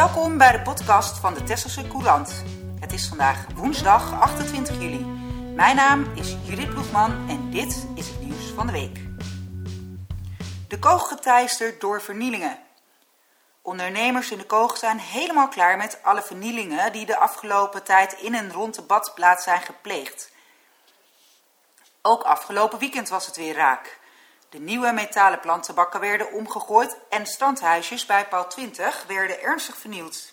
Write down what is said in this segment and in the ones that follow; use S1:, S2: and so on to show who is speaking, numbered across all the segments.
S1: Welkom bij de podcast van de Tesselse Courant. Het is vandaag woensdag 28 juli. Mijn naam is Judith Ploegman en dit is het nieuws van de week. De koog geteisterd door vernielingen. Ondernemers in de koog zijn helemaal klaar met alle vernielingen die de afgelopen tijd in en rond de badplaats zijn gepleegd. Ook afgelopen weekend was het weer raak. De nieuwe metalen plantenbakken werden omgegooid en strandhuisjes bij paal 20 werden ernstig vernield.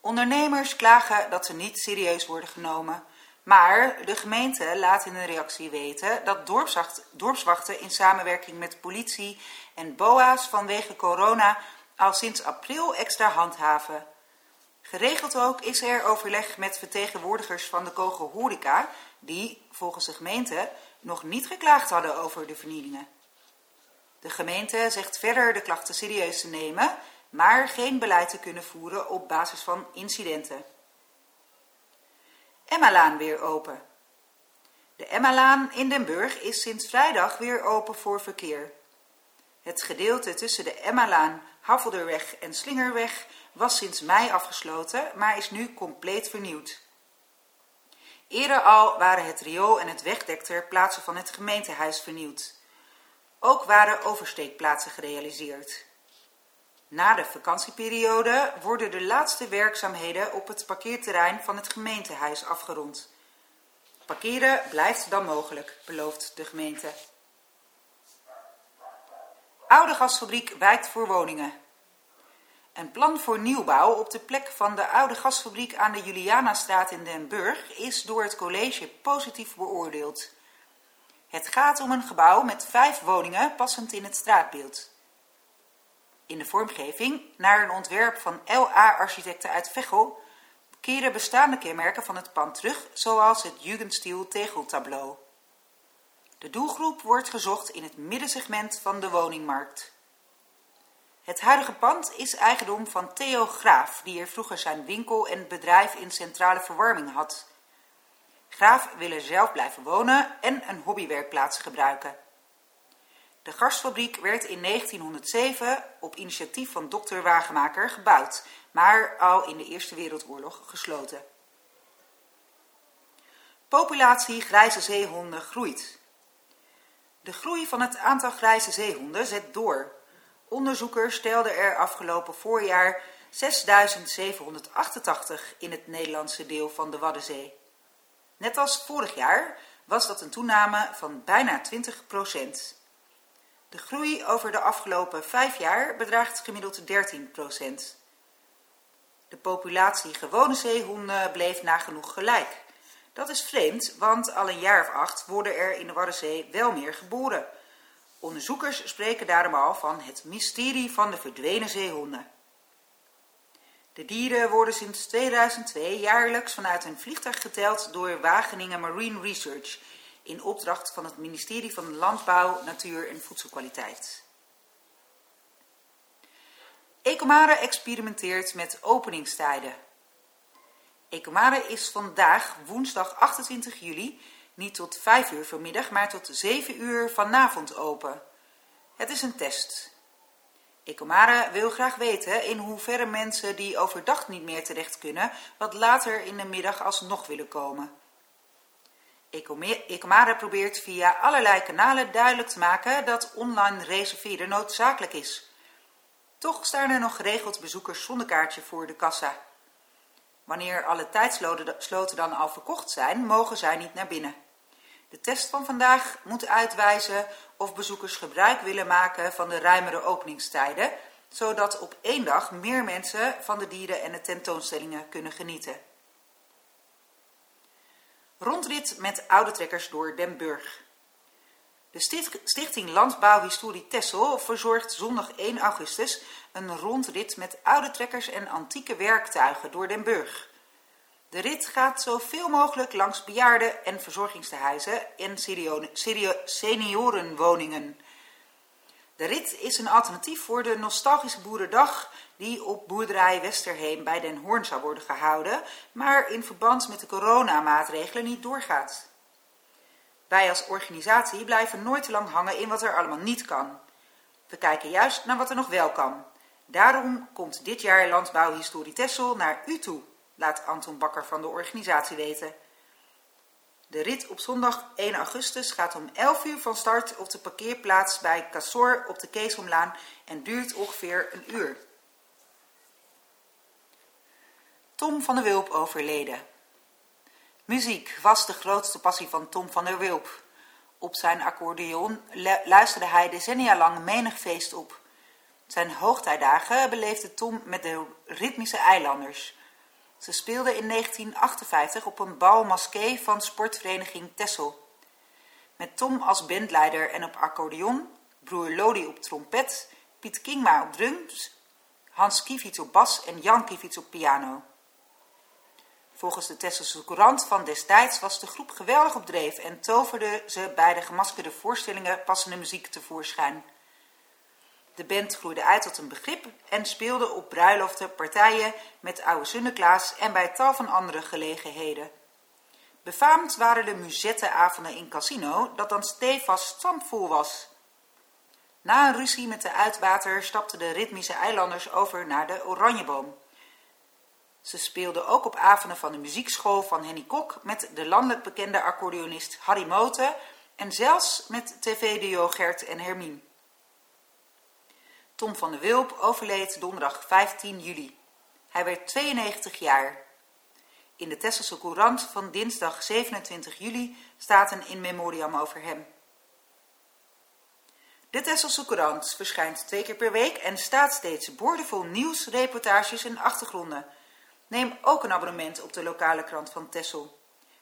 S1: Ondernemers klagen dat ze niet serieus worden genomen. Maar de gemeente laat in een reactie weten dat dorpswachten in samenwerking met politie en BOA's vanwege corona al sinds april extra handhaven. Geregeld ook is er overleg met vertegenwoordigers van de Kogel Horeca, die, volgens de gemeente, nog niet geklaagd hadden over de vernielingen. De gemeente zegt verder de klachten serieus te nemen, maar geen beleid te kunnen voeren op basis van incidenten. Emmalaan weer open. De Emmalaan in Den Burg is sinds vrijdag weer open voor verkeer. Het gedeelte tussen de Emmalaan, Havelderweg en Slingerweg was sinds mei afgesloten, maar is nu compleet vernieuwd. Eerder al waren het riool en het wegdek ter van het gemeentehuis vernieuwd. Ook waren oversteekplaatsen gerealiseerd. Na de vakantieperiode worden de laatste werkzaamheden op het parkeerterrein van het gemeentehuis afgerond. Parkeren blijft dan mogelijk, belooft de gemeente. Oude gasfabriek wijkt voor woningen. Een plan voor nieuwbouw op de plek van de oude gasfabriek aan de Julianastraat in Den Burg is door het college positief beoordeeld. Het gaat om een gebouw met vijf woningen passend in het straatbeeld. In de vormgeving, naar een ontwerp van LA-architecten uit Veghel, keren bestaande kenmerken van het pand terug, zoals het Jugendstil tegeltableau. De doelgroep wordt gezocht in het middensegment van de woningmarkt. Het huidige pand is eigendom van Theo Graaf, die er vroeger zijn winkel en bedrijf in centrale verwarming had. Graaf wil er zelf blijven wonen en een hobbywerkplaats gebruiken. De gastfabriek werd in 1907 op initiatief van dokter Wagenmaker gebouwd, maar al in de Eerste Wereldoorlog gesloten. Populatie grijze zeehonden groeit. De groei van het aantal grijze zeehonden zet door. Onderzoekers stelden er afgelopen voorjaar 6.788 in het Nederlandse deel van de Waddenzee. Net als vorig jaar was dat een toename van bijna 20 procent. De groei over de afgelopen vijf jaar bedraagt gemiddeld 13 procent. De populatie gewone zeehonden bleef nagenoeg gelijk. Dat is vreemd, want al een jaar of acht worden er in de Waddenzee wel meer geboren. Onderzoekers spreken daarom al van het mysterie van de verdwenen zeehonden. De dieren worden sinds 2002 jaarlijks vanuit een vliegtuig geteld door Wageningen Marine Research in opdracht van het ministerie van Landbouw, Natuur en Voedselkwaliteit. Ecomare experimenteert met openingstijden. Ecomare is vandaag, woensdag 28 juli, niet tot 5 uur vanmiddag, maar tot 7 uur vanavond open. Het is een test. Ecomare wil graag weten in hoeverre mensen die overdag niet meer terecht kunnen, wat later in de middag alsnog willen komen. Ecomare probeert via allerlei kanalen duidelijk te maken dat online reserveren noodzakelijk is. Toch staan er nog geregeld bezoekers zonder kaartje voor de kassa. Wanneer alle tijdsloten dan al verkocht zijn, mogen zij niet naar binnen. De test van vandaag moet uitwijzen of bezoekers gebruik willen maken van de ruimere openingstijden, zodat op één dag meer mensen van de dieren en de tentoonstellingen kunnen genieten. Rondrit met oude trekkers door Den Burg. De Stichting Landbouwhistorie Tessel verzorgt zondag 1 augustus een rondrit met oude trekkers en antieke werktuigen door Den Burg. De rit gaat zoveel mogelijk langs bejaarden en verzorgingstehuizen en seniorenwoningen. De rit is een alternatief voor de nostalgische boerendag die op boerderij Westerheem bij Den Hoorn zou worden gehouden, maar in verband met de coronamaatregelen niet doorgaat. Wij als organisatie blijven nooit te lang hangen in wat er allemaal niet kan. We kijken juist naar wat er nog wel kan. Daarom komt dit jaar Landbouwhistorie Tessel naar u toe, laat Anton Bakker van de organisatie weten. De rit op zondag 1 augustus gaat om 11 uur van start op de parkeerplaats bij Cassor op de Keesomlaan en duurt ongeveer een uur. Tom van der Wulp overleden. Muziek was de grootste passie van Tom van der Wulp. Op zijn accordeon luisterde hij decennia lang menig feest op. Zijn hoogtijdagen beleefde Tom met de ritmische eilanders. Ze speelden in 1958 op een bal van sportvereniging Tessel. Met Tom als bandleider en op accordeon, broer Lodi op trompet, Piet Kingma op drums, Hans Kievits op bas en Jan Kievits op piano. Volgens de Tesselse Courant van destijds was de groep geweldig op dreef en toverde ze bij de gemaskerde voorstellingen passende muziek tevoorschijn. De band groeide uit tot een begrip en speelde op bruiloften, partijen met oude Sunneklaas en bij tal van andere gelegenheden. Befaamd waren de muzettenavonden in Casino, dat dan stevast stampvol was. Na een ruzie met de uitwater stapten de ritmische eilanders over naar de Oranjeboom. Ze speelden ook op avonden van de muziekschool van Henny Kok met de landelijk bekende accordeonist Harry Moten en zelfs met tv-duo Gert en Hermine. Tom van de Wulp overleed donderdag 15 juli. Hij werd 92 jaar. In de Tesselse Courant van dinsdag 27 juli staat een in memoriam over hem. De Tesselse Courant verschijnt twee keer per week en staat steeds boordevol nieuws, reportages en achtergronden. Neem ook een abonnement op de lokale krant van Tessel.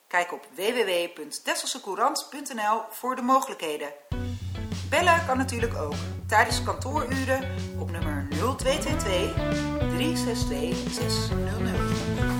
S1: Kijk op www.tesselsecourant.nl voor de mogelijkheden. Bellen kan natuurlijk ook tijdens kantooruren op nummer 0222 362 600.